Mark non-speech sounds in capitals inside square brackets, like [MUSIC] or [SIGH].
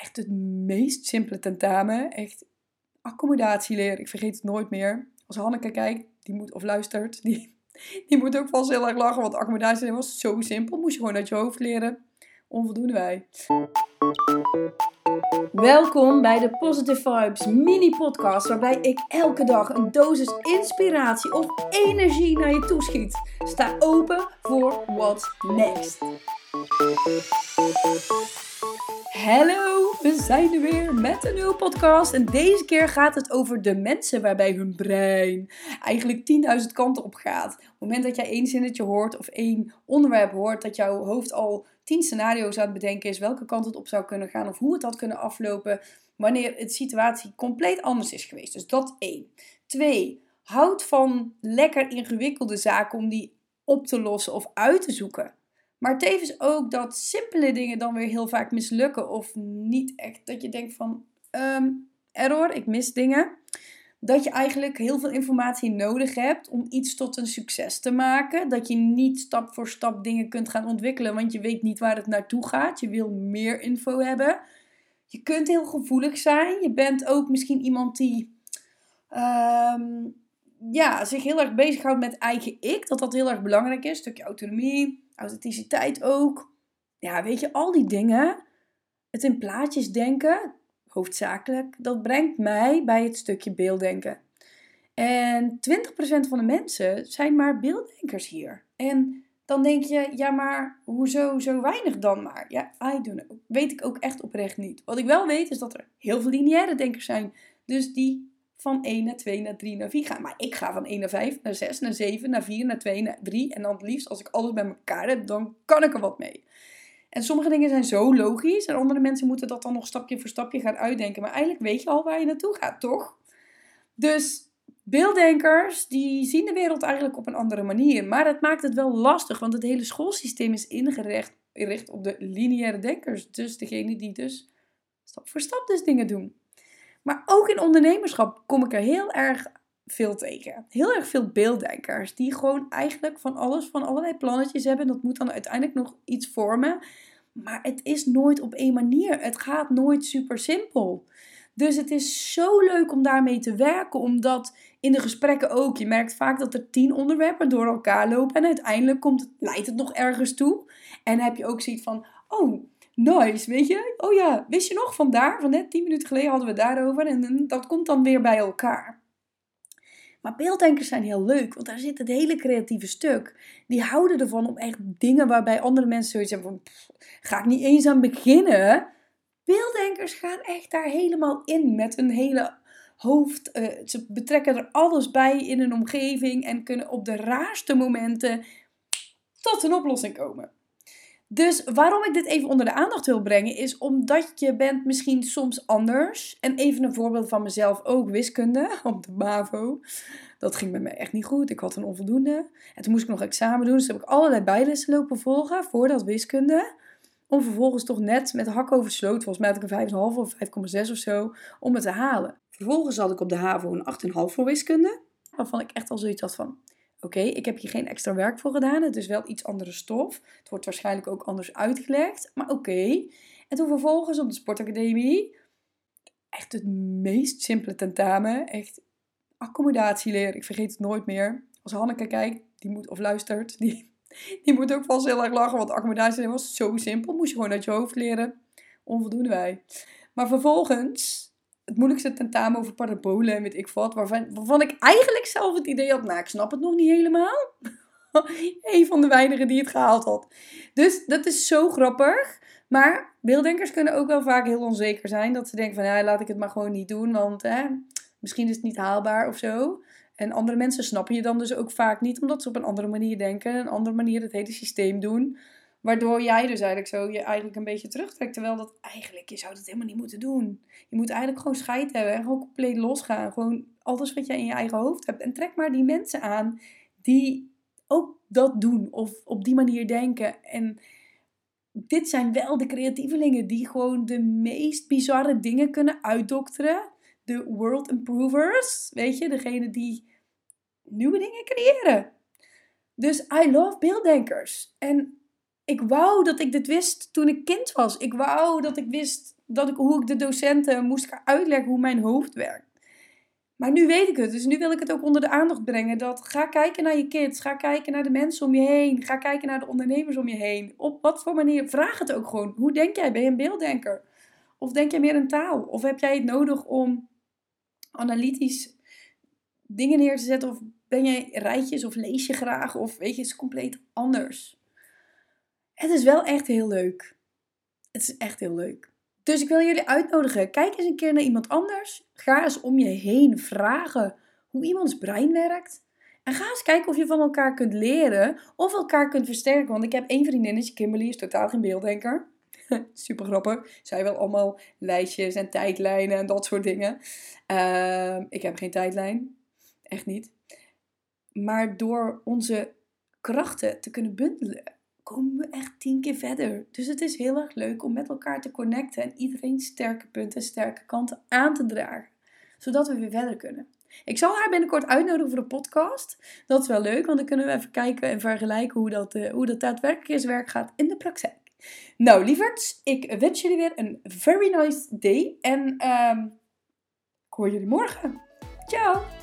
echt het meest simpele tentamen. Echt accommodatieleer. Ik vergeet het nooit meer. Als Hanneke kijkt, die moet, of luistert, die, die moet ook vast heel erg lachen. Want accommodatie was zo simpel. Moest je gewoon uit je hoofd leren. Onvoldoende wij. Welkom bij de Positive Vibes mini podcast. Waarbij ik elke dag een dosis inspiratie of energie naar je toeschiet. Sta open voor what's next. Hallo, we zijn er weer met een nieuwe podcast. En deze keer gaat het over de mensen waarbij hun brein eigenlijk 10.000 kanten op gaat. Op het moment dat jij één zinnetje hoort of één onderwerp hoort, dat jouw hoofd al 10 scenario's aan het bedenken is welke kant het op zou kunnen gaan of hoe het had kunnen aflopen wanneer de situatie compleet anders is geweest. Dus dat één. Twee, houd van lekker ingewikkelde zaken om die op te lossen of uit te zoeken. Maar tevens ook dat simpele dingen dan weer heel vaak mislukken of niet echt. Dat je denkt van, um, error, ik mis dingen. Dat je eigenlijk heel veel informatie nodig hebt om iets tot een succes te maken. Dat je niet stap voor stap dingen kunt gaan ontwikkelen, want je weet niet waar het naartoe gaat. Je wil meer info hebben. Je kunt heel gevoelig zijn. Je bent ook misschien iemand die um, ja, zich heel erg bezighoudt met eigen ik. Dat dat heel erg belangrijk is. Een stukje autonomie authenticiteit ook. Ja, weet je, al die dingen. Het in plaatjes denken, hoofdzakelijk, dat brengt mij bij het stukje beelddenken. En 20% van de mensen zijn maar beelddenkers hier. En dan denk je, ja, maar hoezo zo weinig dan maar? Ja, I don't know. Weet ik ook echt oprecht niet. Wat ik wel weet is dat er heel veel lineaire denkers zijn. Dus die van 1 naar 2 naar 3 naar 4 gaan. Maar ik ga van 1 naar 5 naar 6 naar 7 naar 4 naar 2 naar 3. En dan het liefst, als ik alles bij elkaar heb, dan kan ik er wat mee. En sommige dingen zijn zo logisch. En andere mensen moeten dat dan nog stapje voor stapje gaan uitdenken. Maar eigenlijk weet je al waar je naartoe gaat, toch? Dus beelddenkers, die zien de wereld eigenlijk op een andere manier. Maar dat maakt het wel lastig, want het hele schoolsysteem is ingericht op de lineaire denkers. Dus degene die dus stap voor stap dus dingen doen. Maar ook in ondernemerschap kom ik er heel erg veel tegen. Heel erg veel beelddenkers die gewoon eigenlijk van alles, van allerlei plannetjes hebben. Dat moet dan uiteindelijk nog iets vormen. Maar het is nooit op één manier. Het gaat nooit super simpel. Dus het is zo leuk om daarmee te werken, omdat in de gesprekken ook, je merkt vaak dat er tien onderwerpen door elkaar lopen en uiteindelijk komt leidt het nog ergens toe. En heb je ook zoiets van, oh, nice, weet je? Oh ja, wist je nog vandaar? Van net tien minuten geleden hadden we daarover. En dat komt dan weer bij elkaar. Maar beelddenkers zijn heel leuk, want daar zit het hele creatieve stuk. Die houden ervan om echt dingen waarbij andere mensen zoiets hebben van... ga ik niet eens aan beginnen? Beelddenkers gaan echt daar helemaal in met hun hele hoofd. Uh, ze betrekken er alles bij in een omgeving en kunnen op de raarste momenten tot een oplossing komen. Dus waarom ik dit even onder de aandacht wil brengen, is omdat je bent misschien soms anders. En even een voorbeeld van mezelf ook, wiskunde [LAUGHS] op de MAVO. Dat ging bij mij echt niet goed. Ik had een onvoldoende. En toen moest ik nog examen doen. Dus heb ik allerlei bijlessen lopen volgen voor dat wiskunde. Om vervolgens toch net met hak over sloot, volgens mij had een 5,5 of 5,6 of zo, om het te halen. Vervolgens had ik op de HAVO een 8,5 voor wiskunde. Waarvan ik echt al zoiets had van, Oké, ik heb hier geen extra werk voor gedaan. Het is wel iets andere stof. Het wordt waarschijnlijk ook anders uitgelegd. Maar oké. En toen vervolgens op de sportacademie. Echt het meest simpele tentamen. Echt accommodatieleer. Ik vergeet het nooit meer. Als Hanneke kijkt, die moet, of luistert, die, die moet ook vast heel erg lachen. Want accommodatieleer was zo simpel. Moest je gewoon uit je hoofd leren. Onvoldoende wij. Maar vervolgens het moeilijkste tentamen over parabolen en weet ik wat. Waarvan, waarvan ik eigenlijk zelf het idee had, nou ik snap het nog niet helemaal. [LAUGHS] een van de weinigen die het gehaald had. Dus dat is zo grappig. Maar beelddenkers kunnen ook wel vaak heel onzeker zijn. Dat ze denken van ja, laat ik het maar gewoon niet doen. Want hè, misschien is het niet haalbaar of zo. En andere mensen snappen je dan dus ook vaak niet. Omdat ze op een andere manier denken. Een andere manier het hele systeem doen. Waardoor jij dus eigenlijk zo je eigenlijk een beetje terugtrekt. Terwijl dat eigenlijk, je zou dat helemaal niet moeten doen. Je moet eigenlijk gewoon scheid hebben en gewoon compleet losgaan. Gewoon alles wat jij in je eigen hoofd hebt. En trek maar die mensen aan die ook dat doen of op die manier denken. En dit zijn wel de creatievelingen die gewoon de meest bizarre dingen kunnen uitdokteren. De world improvers, weet je, degene die nieuwe dingen creëren. Dus I love beelddenkers. En ik wou dat ik dit wist toen ik kind was. Ik wou dat ik wist dat ik, hoe ik de docenten moest uitleggen hoe mijn hoofd werkt. Maar nu weet ik het, dus nu wil ik het ook onder de aandacht brengen. Dat ga kijken naar je kids, ga kijken naar de mensen om je heen, ga kijken naar de ondernemers om je heen. Op wat voor manier, vraag het ook gewoon. Hoe denk jij? Ben je een beelddenker? Of denk jij meer een taal? Of heb jij het nodig om analytisch dingen neer te zetten? Of ben jij rijtjes of lees je graag? Of weet je, het is compleet anders. Het is wel echt heel leuk. Het is echt heel leuk. Dus ik wil jullie uitnodigen. Kijk eens een keer naar iemand anders. Ga eens om je heen vragen hoe iemands brein werkt. En ga eens kijken of je van elkaar kunt leren of elkaar kunt versterken. Want ik heb één vriendinnetje, Kimberly, is totaal geen beelddenker. [LAUGHS] Super grappig. Zij wil allemaal lijstjes en tijdlijnen en dat soort dingen. Ehm, ik heb geen tijdlijn. Echt niet. Maar door onze krachten te kunnen bundelen, komen we echt tien keer verder. Dus het is heel erg leuk om met elkaar te connecten en iedereen sterke punten en sterke kanten aan te dragen. Zodat we weer verder kunnen. Ik zal haar binnenkort uitnodigen voor de podcast. Dat is wel leuk, want dan kunnen we even kijken en vergelijken hoe dat, uh, hoe dat daadwerkelijk is werk gaat in de praktijk. Nou, lieverds, ik wens jullie weer een very nice day. En um, ik hoor jullie morgen. Ciao!